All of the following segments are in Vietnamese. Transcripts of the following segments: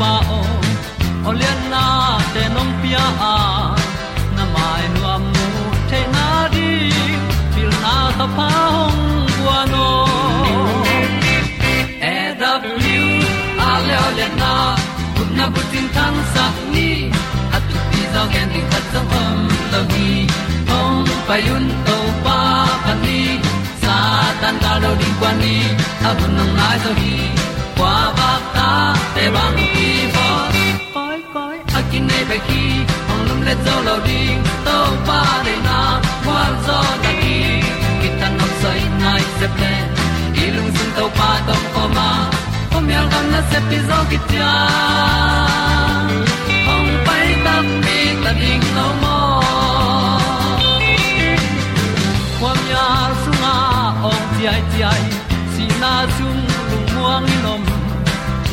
kem to pa o olian na te nong pia. A na mai nu am mu te na di pil na ta pa hong bua no e da blue a le le na kun na bu tin tan sa ni. At tu pi zo gen di khat sa om lo gi hong pa yun to pa pa ni. Sa tan da lo di kwa ni. A bu nang mai zo gi kwa ba ta te bang nei pe ki hong lum le zo lo di to pa de na kwa zo ta ki ki nok sai nai se ple ilung sun to pa tom ko ma. Kom yal gam na se pi zo ki tia hong pai ta mi ta ding lo mo kwam ya sunga ong ti ai ti ai si na zum lu muang ni nom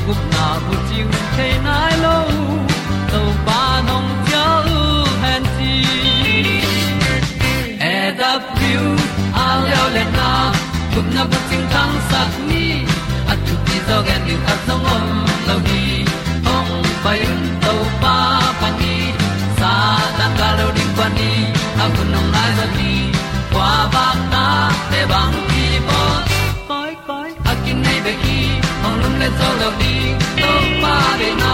gup na bu ting te nai lo to pa nong pia u han ti e da piu a leo le na gup na bu ting tang sat ni at tu ti zo gen ni at song om lo ni ong pai un to pa pa ni sa tan ga lo ding pa ni. A bu nong lai za ni kwa ba ta te bang ki bo koi koi a kin nei be ki ong lum le zo lo di to pa de na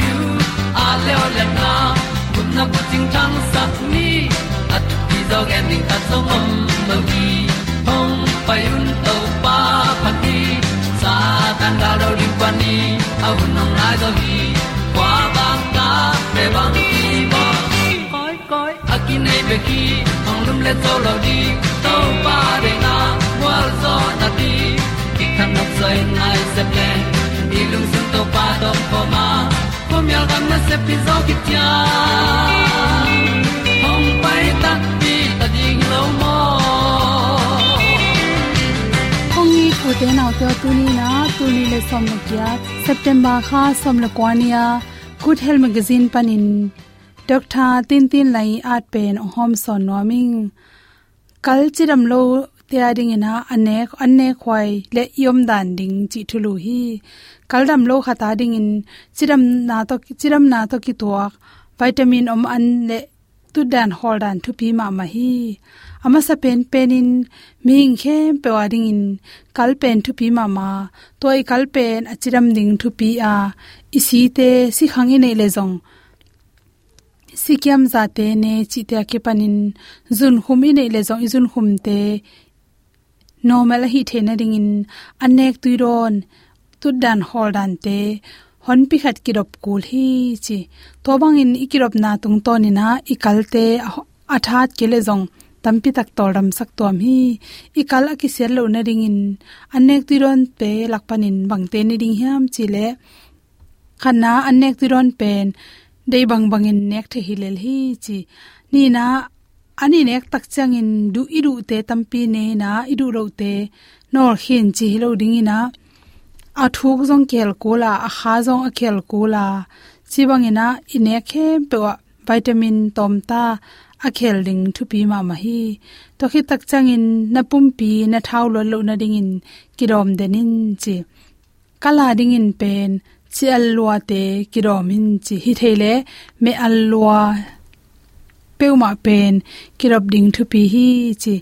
thru a le o le na kun na ko ting tang sat ni at ti dog ending ta zong om lo gi hong pai un to pa pa ti sa tan ga do ri pa ni au nong lai do gi kwa ba ta pe bang ti bo koi koi a ki nei pe ki hong lum le to lo di to pa de na wa zo na ti ki kan nok sai nai se ple ni lung sun to pa do po ma po mi al gam na se pi zo ki tia hom pai ta ti ta ding lo mo kong ni thu te nau te tu ni na tu ni le som na kia september kha som la kwania good health magazine panin doctor tin tin lai at pen hom son noming kal chiram lo tia ding ina anek anek khwai le yom dan ding chi thulu hi kaldam lo khata ding in chiram na to chiram na to ki tuak vitamin om an le tu dan, hol dan thu pi ma ma hi. Ama sa pen in ming khem pe wading in kal pen thu pi ma ma. Toy kal pen achiram ding thu pi a. Isi te, si khangi nei le jong sikyam za te ne, chi te ke panin zun hum nei le jong izun hum te. Normal hi the na ding in anek tuiron tu dan hol dan te hon pi khat kirop kul hi chi to bang in ikirop na tung to ni na ikalte athat kele jong tampi tak toram sak tom hi ikal aki sel lo na ring in anek tiron pe lakpanin bangte ni ding hiam chile khana anek tiron pen dei bang bangin nek the hilel hi chi ni na ani nek tak changin du iru te tampi ne na iru ro te nor khin chi lo ding ina a thuk zong kel kula a kha zong a kel kula chiwang ina, ine khe pewa vitamin tom ta a khel ding thu pi ma ma hi. To khi tak changin na pum pi, na thau lo lo na ding in kirom denin chi. Kala ding in pen, chi alwa te kirom in chi. Hi thele me alwa peuma pen kirop ding thu pi hi chi.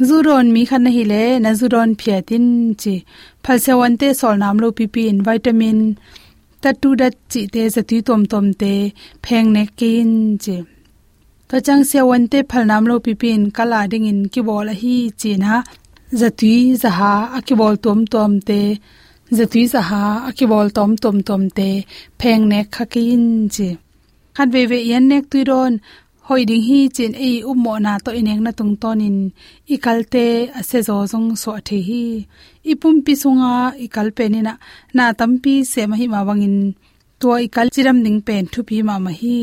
Zuron mi khan hi le na zuron phiatin chi phalse wan te sol nam lo pi pin vitamin ta tu da chi te za tu tom tom te pheng ne kin chi to chang se wan te phal nam lo pi pin kala ding in ki bol hi chi na za tu za ha a ki bol tom tom te za tu za ha a ki bol tom tom tom te pheng ne kha kin chi khan ve ve yan nek tu ron hoi ding hi chen e ummo na to ineng na tung tonin ikalte ase zo zong so the hi. Ipum pi sunga ikalpe ni na na tampi se ma hi ma wangin to ikal chiram ding pen thu pi ma ma hi.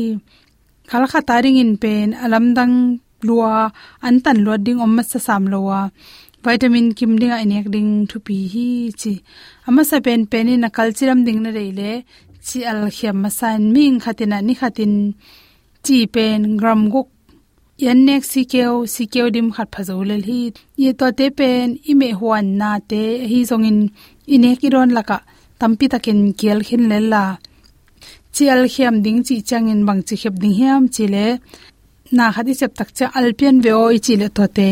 Khala kha taring in pen, alam dang lua, an tan lua ding om ma sa sam lowa. Vitamin kim ding a inek ding thu pi hi chi. Ama sa pen pen ni na kal chiram ding na reile, chi al khiam ma san ming khatina ni khatin chi pen gram guk. Yan nek si keo si keo dim khat phazo lel hi. Ye to te pen, i me huan na te, hi zong in ine ki ron laka. Tampi takin kiel khin le la. Chi al khiam ding chi chang in bang chi khep ding hiam chi le. Na khadi chep tak cha alpian ve oi chi le to te.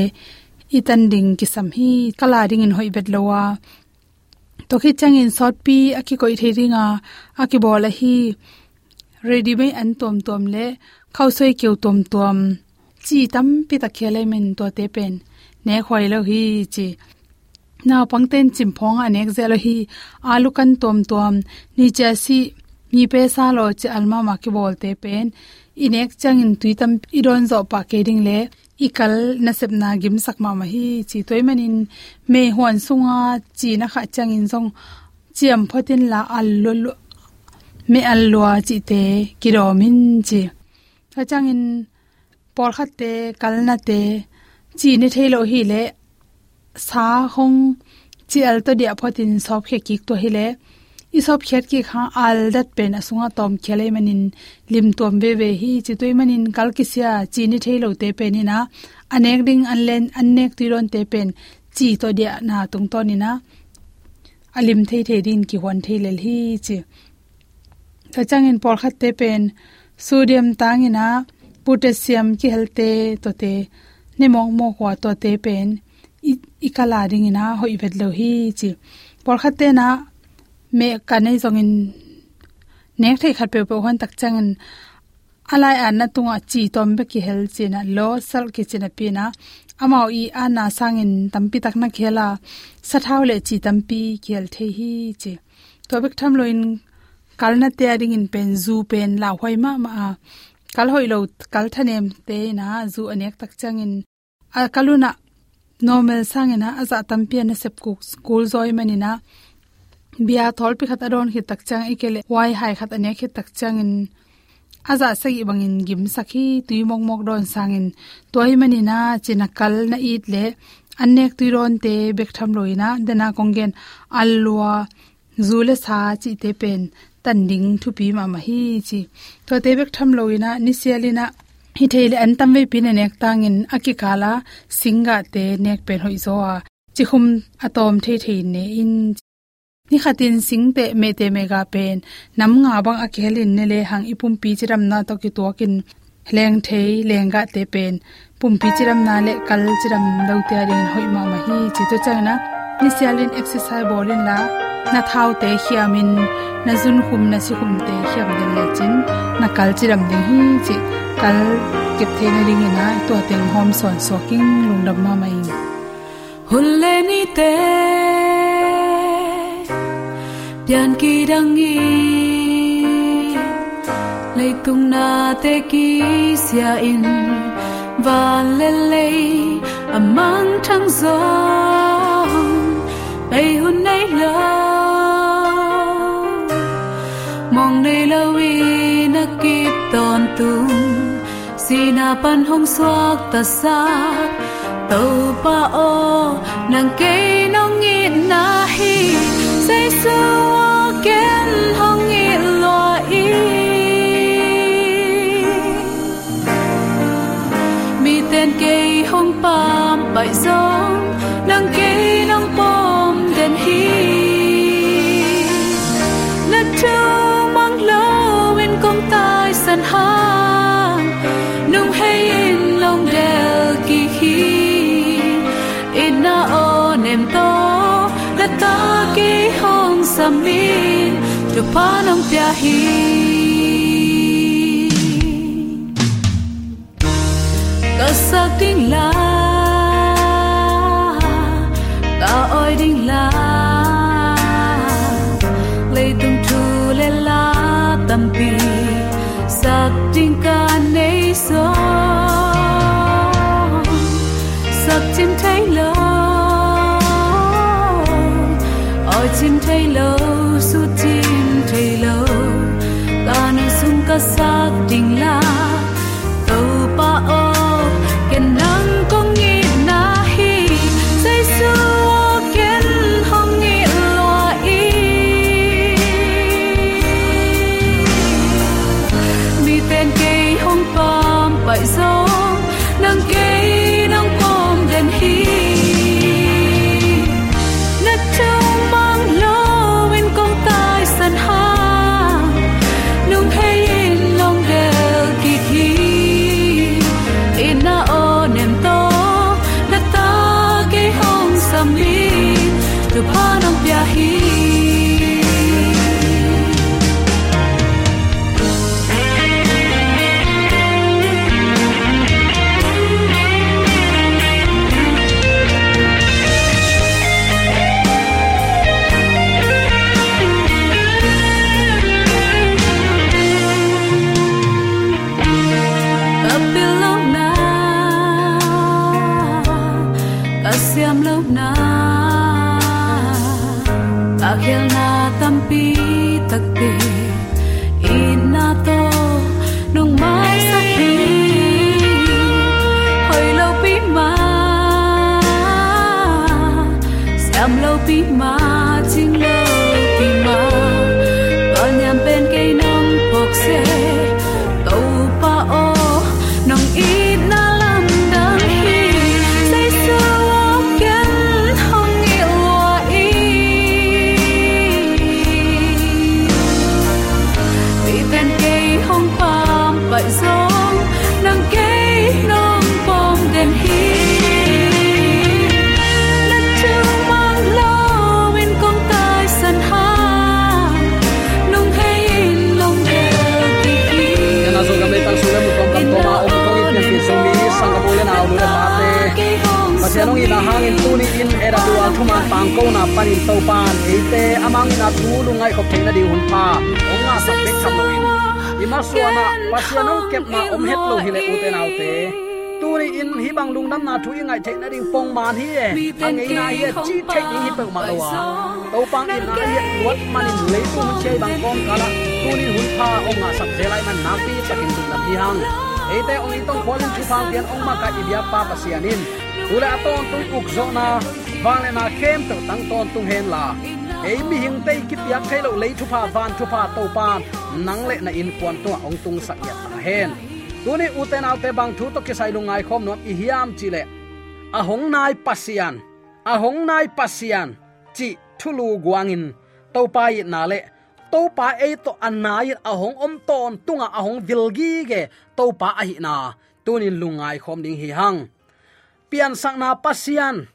Itan ding ki sam hi, kala ding in hoi bet lowa to khi chang in sot pi aki koi theringa aki bola hi. Ready mai an tom tom le khau soi keu tom tom chi tam pi ta khele men to te pen ne khoi lo hi chi. Na tên chim phong à anek zelo hi. À Alu kan tom tom ni cha si. Mi pe sa lo che alma ma ki bolte pen inek chang in tuitam iron zo pa ke ding le ikal na sep na gim sak ma ma hi. Chi toy manin me hon sunga à. chi na kha chang in zong chiam photin la al lo me al lo chi te kiromin chi ta chang in por khat te kal na te chi ne thelo hi le sa hong chi al to dia photin sop khe kik to hi le i sop khet ki kha al dat pen asunga tom khele manin lim tom be be hi chi toi manin kal ki sia chi ni thelo te pen ni na anek ding anlen annek tiron te pen chi to dia na tung to ni na alim thei thei din ki hon thei lel hi chi ta changin por khat te pen sodium tangina, potassium ki helte tote nemong mo kwa tote pen ikala ringina hoi vet lo hi chi. Por khate na me kanai zongin nek thei khat pe po hon tak changin alai an na tunga chi tom be ki hel china, lo sal ki china pina, amao i ana sangin tampi tak na khela sathaw le chi tampi khel the hi chi. To bek tham loin kalna te ading in pen zu pen la hoi ma ma kal hoi lo kal thanem te na, zu anek tak changin. A kaluna normal sangena aza tampia na sep ku school zoi manina bia thol pi khat adon hi tak chang ikele wai hai khat ane khi tak changin. Aza sagi bangin gim sakhi tui mok mok don sangin. Toy manina chinakal na it le, anek tuiron te bek tham loina dena kongen alwa zule sa chi te pen tan ding thu pi ma ma hi, chi. To te bek tham loina ni sialina hi theile an tam ve pin nek tangin akikala singa te nek pen hoi zo a. Chi khum atom the the ne in. Ni khatin singte me te mega pen. Nam nga bang akhelin ne le hang ipum pi chiram na to ki to kin leng thei lenga te pen. Pum pi chiram na le kal chiram lo te rin hoi ma ma hi, chi to changna ni sialin exercise bolin la. Na thau te hiamin na zun khum na si khum te hiam den le chin. Na kal chi chiram ding hi chi. Kal kep the na ring na to teng hom son so king lung dam ma mai. Hul le ni te. Pian ki dang ngi lấy tung na te ki sia in. Va le le amang thang zo. Ai hun tung si na pan hong suak ta sa tàu pa o nang ke nong ngit na hi. Say su ken hong ngit lo i mi ten ke hong pam bai zong tu piahi pia 醒了。Amang na tu lu ngai khop theina di hun pa onga sak bek tham lo in ima suana pasianong kep na om het lo hile uten autte tuni in hi bang lung nam na thu ngai theina ding pong man hi e ang ei na hi chi thei ni hi pe ma lo wa to pang in na hi wat manin le tu che bang kong kala tuni hun pa onga sak zelai man na pi takin tung nam hi hang ate ong itong kholin chu phang pian ong ma ka ibia pa pasianin ula atong tung uk zo na wang na kem tang ton tung hen la ei mi hing te ki piak thai lo lei thupa van thupa to pan nang le na in kwan to ong tung sak ya ta hen tuni uten autte bang thu to ki sai lu ngai khom no i hiam chi le a hong nai pasian, a hong nai pasian, chi thulu guangin to pa i na le to pa e to anai a hong om ton tunga a hong vilgi ge. To pa a hi na. Tunin lungai khom ding hi hang. Pian sang na pasian,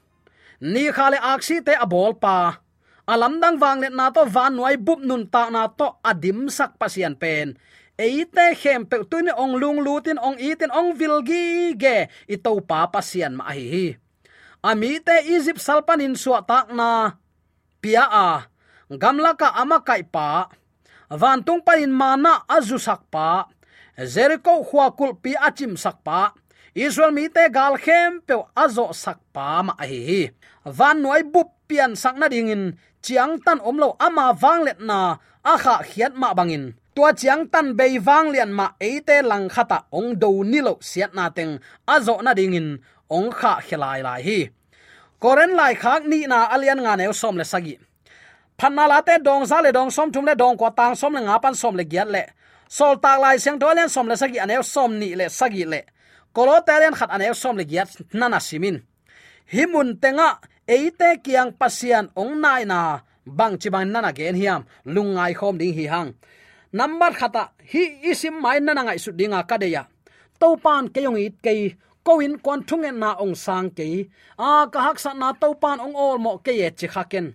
ni khale aksi te abol pa alam dang wang let na to, van nuai bup nun ta na to, adim sak pasian pen. Eite khem pe tuin ong lung lutin ong itin ong vilgi ge ito pa pasian ma hi hi. Ami te egypt salpanin suwa tak na, pia a, gamla ka ama kai pa, van tung panin mana azu sak pa Zerko khwa kul pi achim sak pa israel mi te gal khem pe azo sak pa ma hi hi. Van noi bup pian sak na ding in. Chiang tan omlo ama wang let na, a kha khiat ma bangin tua chiang tan bei wang lian ma eite lang khata ong do nilo siat na teng, azo na ding in. Ong kha khelai lai hi. Koren lai khak ni na alian nga ne som le sagi phanna la te dong za le dong som thum le dong ko tang som le nga pan som le giat le. Sol tak lai seng do len som le sagi anew som ni le sagi le kolo khat anew som le giat nana simin. Himun tenga, eite kiang pasian ong nai na, bang chi bang nana gen hiam, lungai khom ding hi hang. Number khata, hi isim mai nana ngai su dinga kadeya. To pan ke it kei koin kon thungen na ong sang kei. A ka hak sa na to pan ong ol mo ke ye chi khaken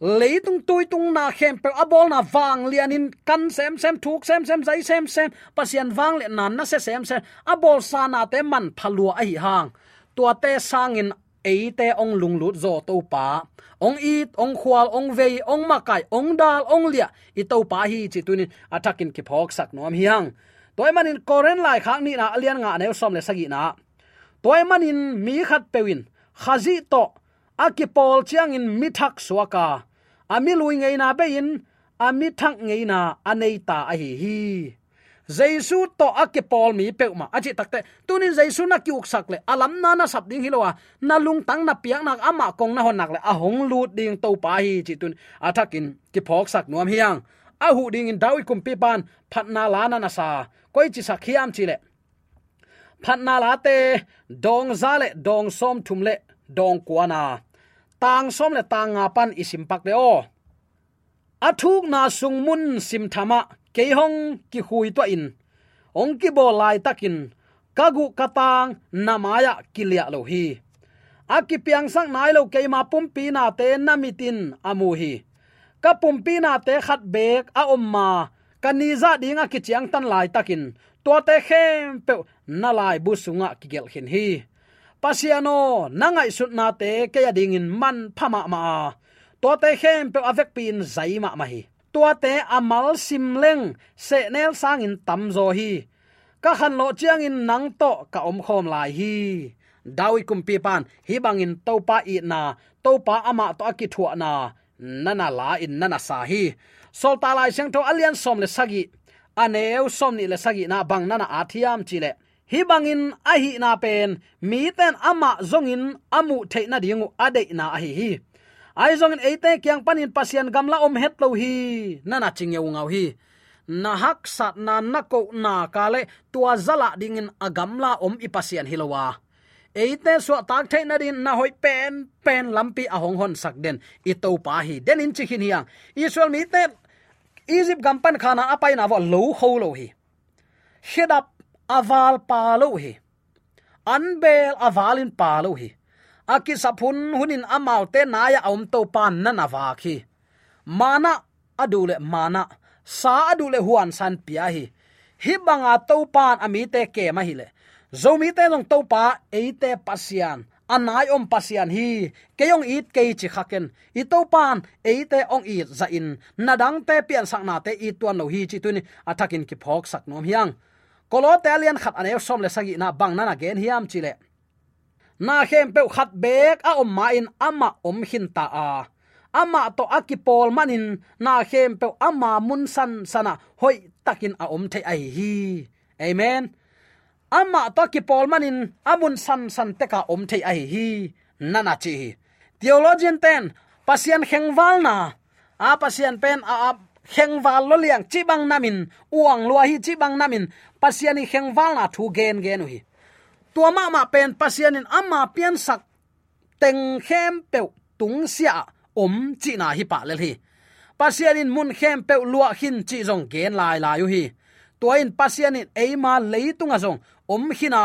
leitung tui tung na khem pe abol na wang lianin kan sem sem thuk sem sem zai sem sem pasian wang le nan na se sem sem abol sa na te man phalua a hi hang tua te sangin eite ong lunglut zo to pa ong it ong khwal ong vei ong makai ong dal ong lia i to pa hi chi tunin atakin ki phok sak nom hiang toy manin koren lai khang ni na alian nga ne som le sagi na toy manin mi khat pewin khazi to akipol chiang in mithak suaka. Ami lui ngei na be in ami thak ngei na anei ta a hi. Hi jaisu to akipol mi pe ma. Achi takte tunin jaisu na ki uksak alam na na sap ding hilowa na lung tang na piak nak ama kong na hon nak le. A hong lut ding to pa hi chi tun. Athakin ki phok sak nuam hiang. A hu ding in dawi kum pi ban, phat na la na na sa. Koi chi sak hiam chi le. Phat na la te dong za le dong som thum le dong kwana tang som le tang nga pan isim pak le o. Athuk na sung mun sim thama, ke hong ki hui to in. Ong ki bo lai takin kagu katang namaya kilia lo hi. Aki piang sang nai lo ke ma pum pi na te namitin amu hi. Ka pum pi na te khat bek a omma kaniza dinga ki chiang tan lai takin. To te khem pe na lai bu sunga ki gel hin hi pasiano, nangai sut na te ke ding in man phama ma. To te khem pe avek pin zai ma ma hi. To te amal simleng se nel sang in tam zo hi. Ka khan lo chiang in nang to ka om khom lai hi. Dawi kum pi pan, hi bangin to pa i na to pa ama to aki thua na. Nana la in nana sa hi. Sol ta lai seng to alian som le sagi. Aneu som ni le sagi na bang nana athiam chile hi bangin a hi na pen, mi ten ama zongin amu theina dingu ade na a hi hi. Ai zongin eite kyang panin pasian gamla om het lo hi nana chingeu ngau hi. Na hak sat na na ko na kale tua zala dingin agamla om ipasian hilowa eite so tak theina din, na hoi pen pen lampi ahong hon sak den, i to pa hi. Den in chikhin hiang. Israel mi te egypt gampan khana apai na wa lo ho lo hi. Hedap aval palo hi anbel avalin palo hi aki sapun hunin amalte naya om to pan na nawa khi mana adule mana. Sa adule huan san pia hi hi banga to pan ami te ke ma hi le zomi te long to pa eite pasian. Anai om pasian hi. Keyong it ke chi khaken i to pan eite ong i za in nadang te pian sak na te i tuan lo hi chi tuni. Athakin ki phok sak nom hiang kolo talian khat ane som le sagi na bang na na gen hiam chile. Na khem pe khat bek a om ma in ama om hin ta a. Ama to akipol manin, na khem pe ama mun san sana hoi takin a om the ai hi. Amen. Ama to akipol manin amun san san te ka om the ai hi. Nana chi. Theologian ten, pasian khengwal na. A pasian pen a khengwal lo liang chi bang namin, uang lua hi chi bang namin, pasiani khengwal na thu gen gen hi tua ma ma pen pasianin amma pian sak, teng khem pe tung sia om chi na hi pa le hi. Pasianin mun khem pe lua hin chi jong gen lai lai yu hi tuain pasianin eima leitunga azong om hina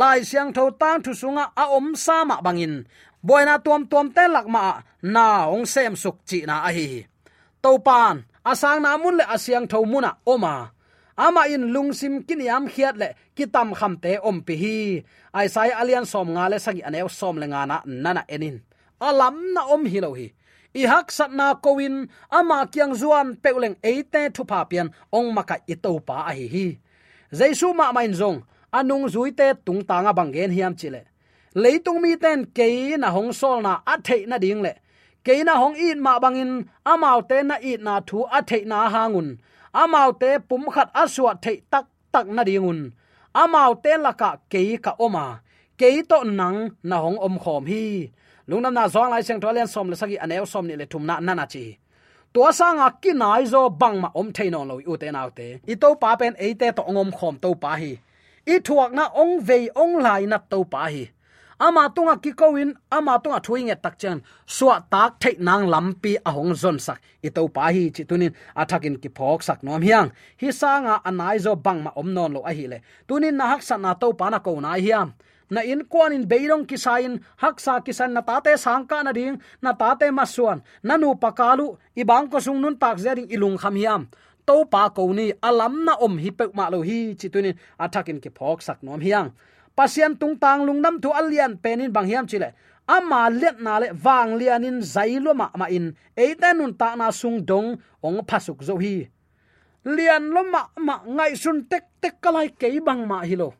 lai siang tho tang thu sunga a om sama bangin. Boina tuam tuam te lakma na ong sem suk chi na a hi topan asang na mun le asyang tho muna oma ama in lungsim kiniam khiat le kitam kham te om pi hi. Ai sai alian som nga le sagi anew som le nga na nana enin. Alam na om hi lo hi. I hak sat na kowin, ama kyang zuan peuleng eite thu pa pian ong maka i pa a hi hi. Jaisu ma main zong, anung zuite tung tanga bangen hiam chile leitung mi ten ke na hong sol na a na ding le keina na hong in ma bangin amau te na it na thu a the na hangun. Amau te pum khat aswa the tak tak na ringun amau te laka ke ka oma. Ke to nang na hong om khom hi. Lungnam na zong lai seng tholen som le sagi aneu som ni le thum na na na chi. Tua sanga kinai zo bang ma om theino lo u te nau te. I to pa pen e te to ngom khom to pa hi. I thuak na ong vei ong lai na to pa hi ama tunga kikoin ama tunga thuinge takchen. Suwa tak thei nang lampi ahong hong zon sak. I pa hi chi tunin athakin ki phok sak nom hiang. Hi sanga anai zo bang ma om non lo a hi le. Tunin na hak sa na to pa na ko na hiam. Na in kwan in beirong kisain haksa kisan na tate sangka na ding, na tate masuan nanu pakalu ibang ko sung nun tak zering ilung kham hiam. To pa ko ni, alam na om hi pe ma lo hi chitunin athakin ki phok sak nom hiang pasian tung tang lung nam thu alian penin bang hiam chile. Ama let na le wang lianin zailo ma ma in. Eita nun ta na sung dong, ong phasuk zo hi. Lian lo ma ma ngai sun tek tek kalai ke bang ma hi lo.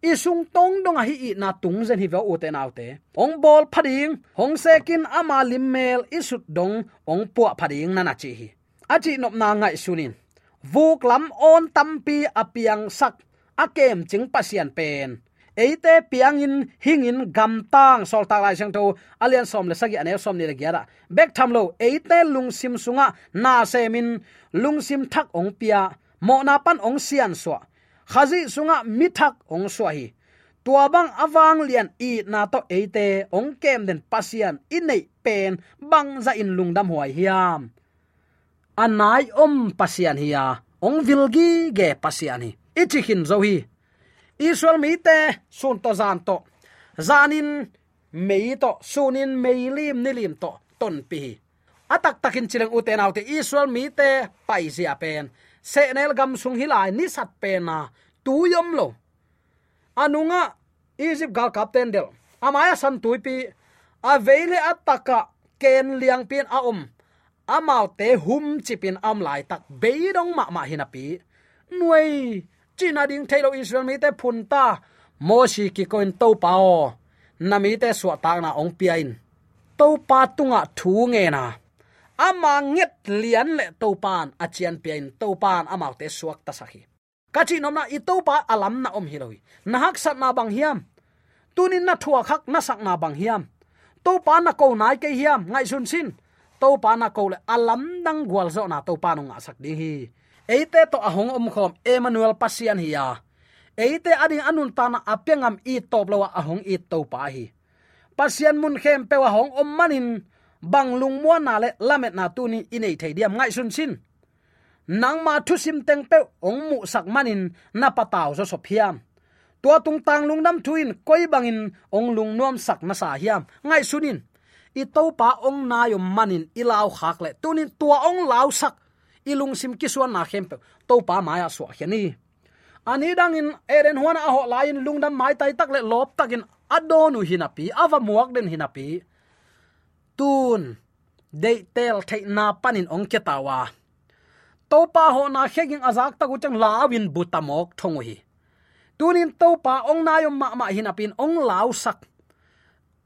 I sung tong dong a hi i na tung zen hi va u te nau te. Ong bol phading, hong sekin ama lim mel i sut dong, ong puwa phading na na chi hi. Achi nop na ngai sunin vuk lam on tampi apiang sak akem ching pasian pen eite piangin hingin gam tang sol ta lai sang tho. Alian som le sagi ane, som ni le gyara Back tham lo, eite lung sim sunga, na se min. Lung sim thak ong pia, mo na pan ong sian so khazi sunga mi thak ong so hi. Tua bang awang lian i na to eite, ong kem den pasian inei pen, bang za in lungdam huai hiam. Anai om pasian hiya, ong vilgi ge pasian hi. Ichi hin zo hi israel mi te sun to zan to zanin mei to sunin mei lim ni lim to ton pi atak takin chileng uten autte israel mi te pai sia pen. Se nel gam sung hilai ni sat pe na à, tu yom lo anunga egypt gal captain del amaya san tuipi a veile ataka à, ken liang pin a om. Amau te hum chipin am lai tak beidong ma ma hinapi nuai china ding thailo israel mi te phun ta. Mo shi ki koin to pao na mi te suwa ta na ong piain to pa tunga thu nge na ama nget lian le to pan achian piain to pan ama te suak ta sakhi kachi nom na i to pa alam na om hiloi na hak sat na bang hiam. Tunin na thua khak na sak na bang hiam. To pa na ko nai ke hiam. Ngai sun sin to pa na ko le alam nang gwal zo na to pa no nga sak ding hi eite to ahong om khom emmanuel pasian hiya. Eite ading anun tana apengam i top lawa ahong i to pa hi. Pasian mun khem pe wa hong om manin banglung mo na le lamet na tu ni inei thei diam ngai sun sin. Nang ma thu sim teng pe ong mu sak manin na pataw so sop hiam. Tua tung tang lung nam thuin koi bangin ong lung nuam sak na sa hiam. Ngai sunin. I to pa ong na yom manin ilaw khak le. Tunin tua ong law sak ilung sim kiswan na khem to pa maya so khani ani dangin eren huana a ho lain lungdam mai tai tak le lop takin adonu hinapi, ava muak den hinapi. Tun de tel thai na panin ong ketawa to pa ho na kheging azak ta chang lawin butamok thong hi. Tunin to pa ong na yom ma ma hinapin ong law sak.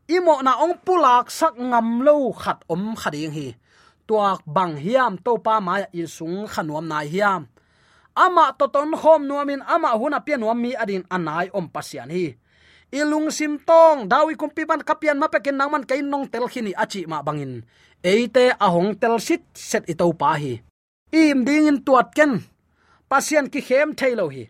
Imo na ong pulak sak ngam lo khat om khading hi tuak bang hiam to pa ma in sung khanuam nai hiam. Ama to ton khom nuamin ama huna pian nuam mi adin anai om pasian hi. Ilung sim tong, dawi kumpi ban kapian ma pekin nangman kain nong tel khini achi ma bangin. Eite ahong tel sit set ito pa hi. Im ding in tuat ken. Pasian ki khem thailo hi.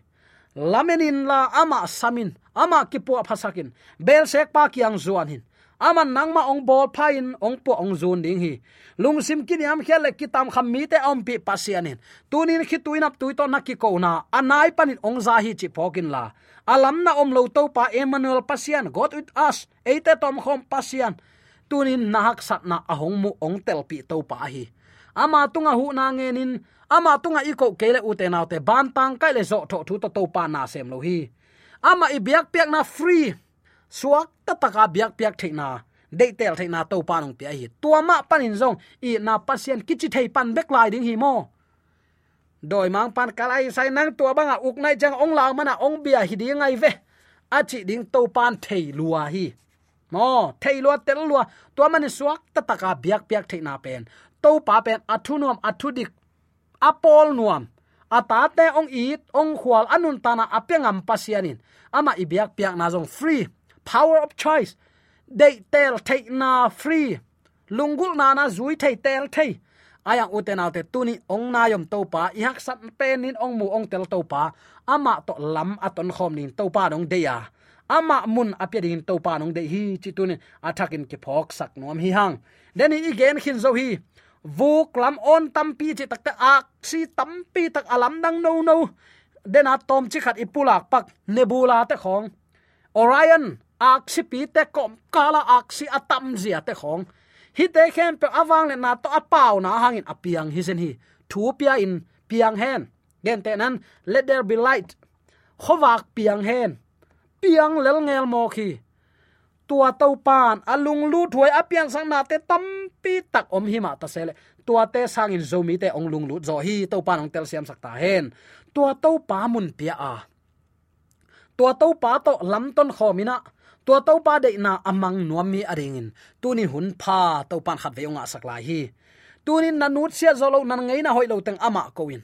Lamenin la ama samin, ama ki pu phasakin bel sek pa kiang zuan hin aman nangma ong bol phain ong po ong zun ding hi. Lung sim kiniam khele kitam kham mi te om pi pasianin tunin khi tuinap tuito nakki ko na. Anai panin ong za hi chi phokin la. Alam na om lo to pa emmanuel pasian, god with us. Eite tom khom pasian. Tunin nahak sat na ahong mu ong tel pi to pa hi. Ama tunga hu na ngenin ama tunga iko kele ute naute ban tang kai le zo tho thu to to pa na sem lo hi. Ama i biak piak na free suak ta taka biak piak theina dei tel theina to panong pi hi. Tua ma panin zong, i na pasien kichi thei pan bek lai ding hi mo. Doi mang pan kalai sai nang tua banga uk nai jang ong lao mana ong bia hi ding ngai ve. Achi ding to pan thei lua hi. Mo, thei lua tel lua. Tua man suak ta taka biak piak theina pen. To pa pen athunom nuam apol nuam. Atate ong it ong khwal anun tana apengam pasianin ama ibiak piak na jong free power of choice. They tel take na free. Lungul na na zui thei tel thei ayang uten alte tuni ong na yom to pa i hak sat penin ong mu ong tel to pa. Ama to lam aton khom nin to pa dong de ya à. ama mun apya din to pa nong de hi, chi tunin athakin ki phok sak nom hi hang. Deni igen khin zo hi. Vuk lam on tampi chi takta ak si tampi tak alam dang no no dena tom chi khat ipulak pak nebula te khong orion ak pi te kom kala aksi atam zia te khong. Hi te khem pe awang le na to apau na hangin apiang hi sen hi. Thu pia in piang hen. Gen te nan, let there be light. Khowak piang hen. Piang lel ngel mo khi. Tua tau pan alung lu thuai apiang sang na te tam pi tak om hi ma ta sele tua te sang in zomi te ong lung lu zo hi, tau pan ong tel siam sakta hen. Tua tau pa mun pia a. Tua tau pa to lam ton khomina tua to pa de na amang nuami mi aringin tunin hun pha to pan khat veunga sakla hi. Tunin nanut sia zolo nan ngei na hoilo teng ama koin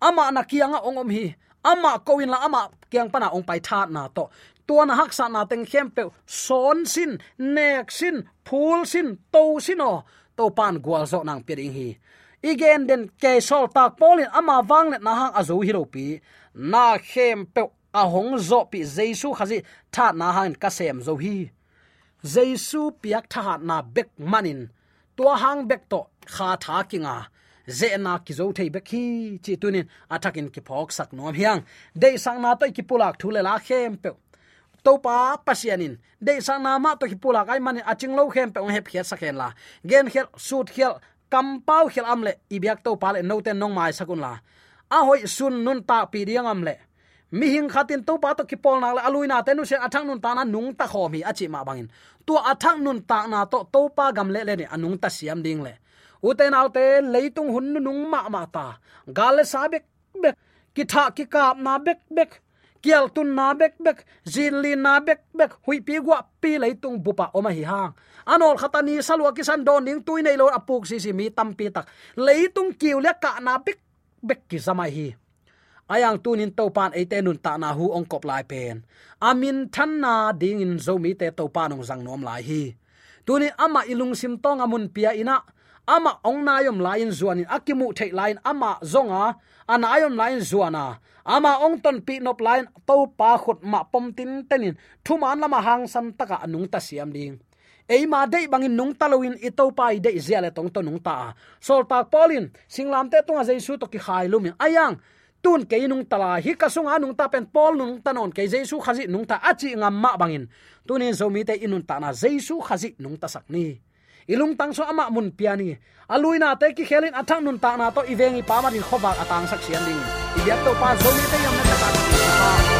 ama na kianga ongom hi. Ama koin la ama kiang pana ong pai tha na to. Tua na hak sa na teng khem pe son sin nek sin phul sin to sin o. To pan gwal zo nang piring hi. Igen den ke sol tak polin ama wang le na hang azu hi ropi, na khem pe a hong zo pi jesu khazi tha na han ka sem zo hi. Jesu piak tha na bek manin. To hang bek to kha tha kinga. Ze na ki zo thei bek hi. Chi tunin atakin ki phok sak nom hiang. De sang na to ki pulak thule la khem pe. To pa pasianin. De sang na ma to ki pulak ai manin. Aching lo khem pe. Ong he phiat sakhen la. Gen khel, sut khel kampau khel amle ibyak to pale no ten nong mai sakun la. A hoi sun nun ta pi diang amle mi hing khatin to pa to ki pol na la aluina tenu se athang nun ta na nung ta khomi achi ma bangin. Tu athang nun ta na to to pa gam le le ni anung ta siam ding le. Uten alte leitung hun nung ma ma ta. Gal sa bek bek, ki tha ki kap na bek bek kial tun na bek bek zin li na bek bek, hui pi gwa pi leitung bupa oma hi hang. Anol khatani salwa kisan don ning tui nei lo apuk si si mi tam pi tak. Leitung kiu le ka na bek bek ki zamai hi ayang tunin topan ate nun ta na hu ong kop lai pen. Amin than na ding in zomi te topan ong zang nom lai hi. Tuni ama ilung sim tong amun pia ina. Ama ong na yom lain zuanin akimu thei lain ama zonga. Ana yom lain zuana ama ong ton pi nop lain to pa khut ma pom tin tenin thuman lama hang san taka anung ta siam ding. Eima dei bangin nung talowin ito pai dei ziale tong to nung ta. Sol tak polin singlam te tunga jaisu to ki khai lumin ayang tun ke nung tala, hi ka sung nung ta pen pol nung ta non ke jesu khazi nung ta achi ngam ma bangin. Tunin zomi te inun ta na jesu khazi nung ta sakni ilung tang so ama mun piani aluina te ki khelin athang nun ta na to ivengi pamarin khoba atang sak sian ding. Ibyak to pa zomi te yam na ta.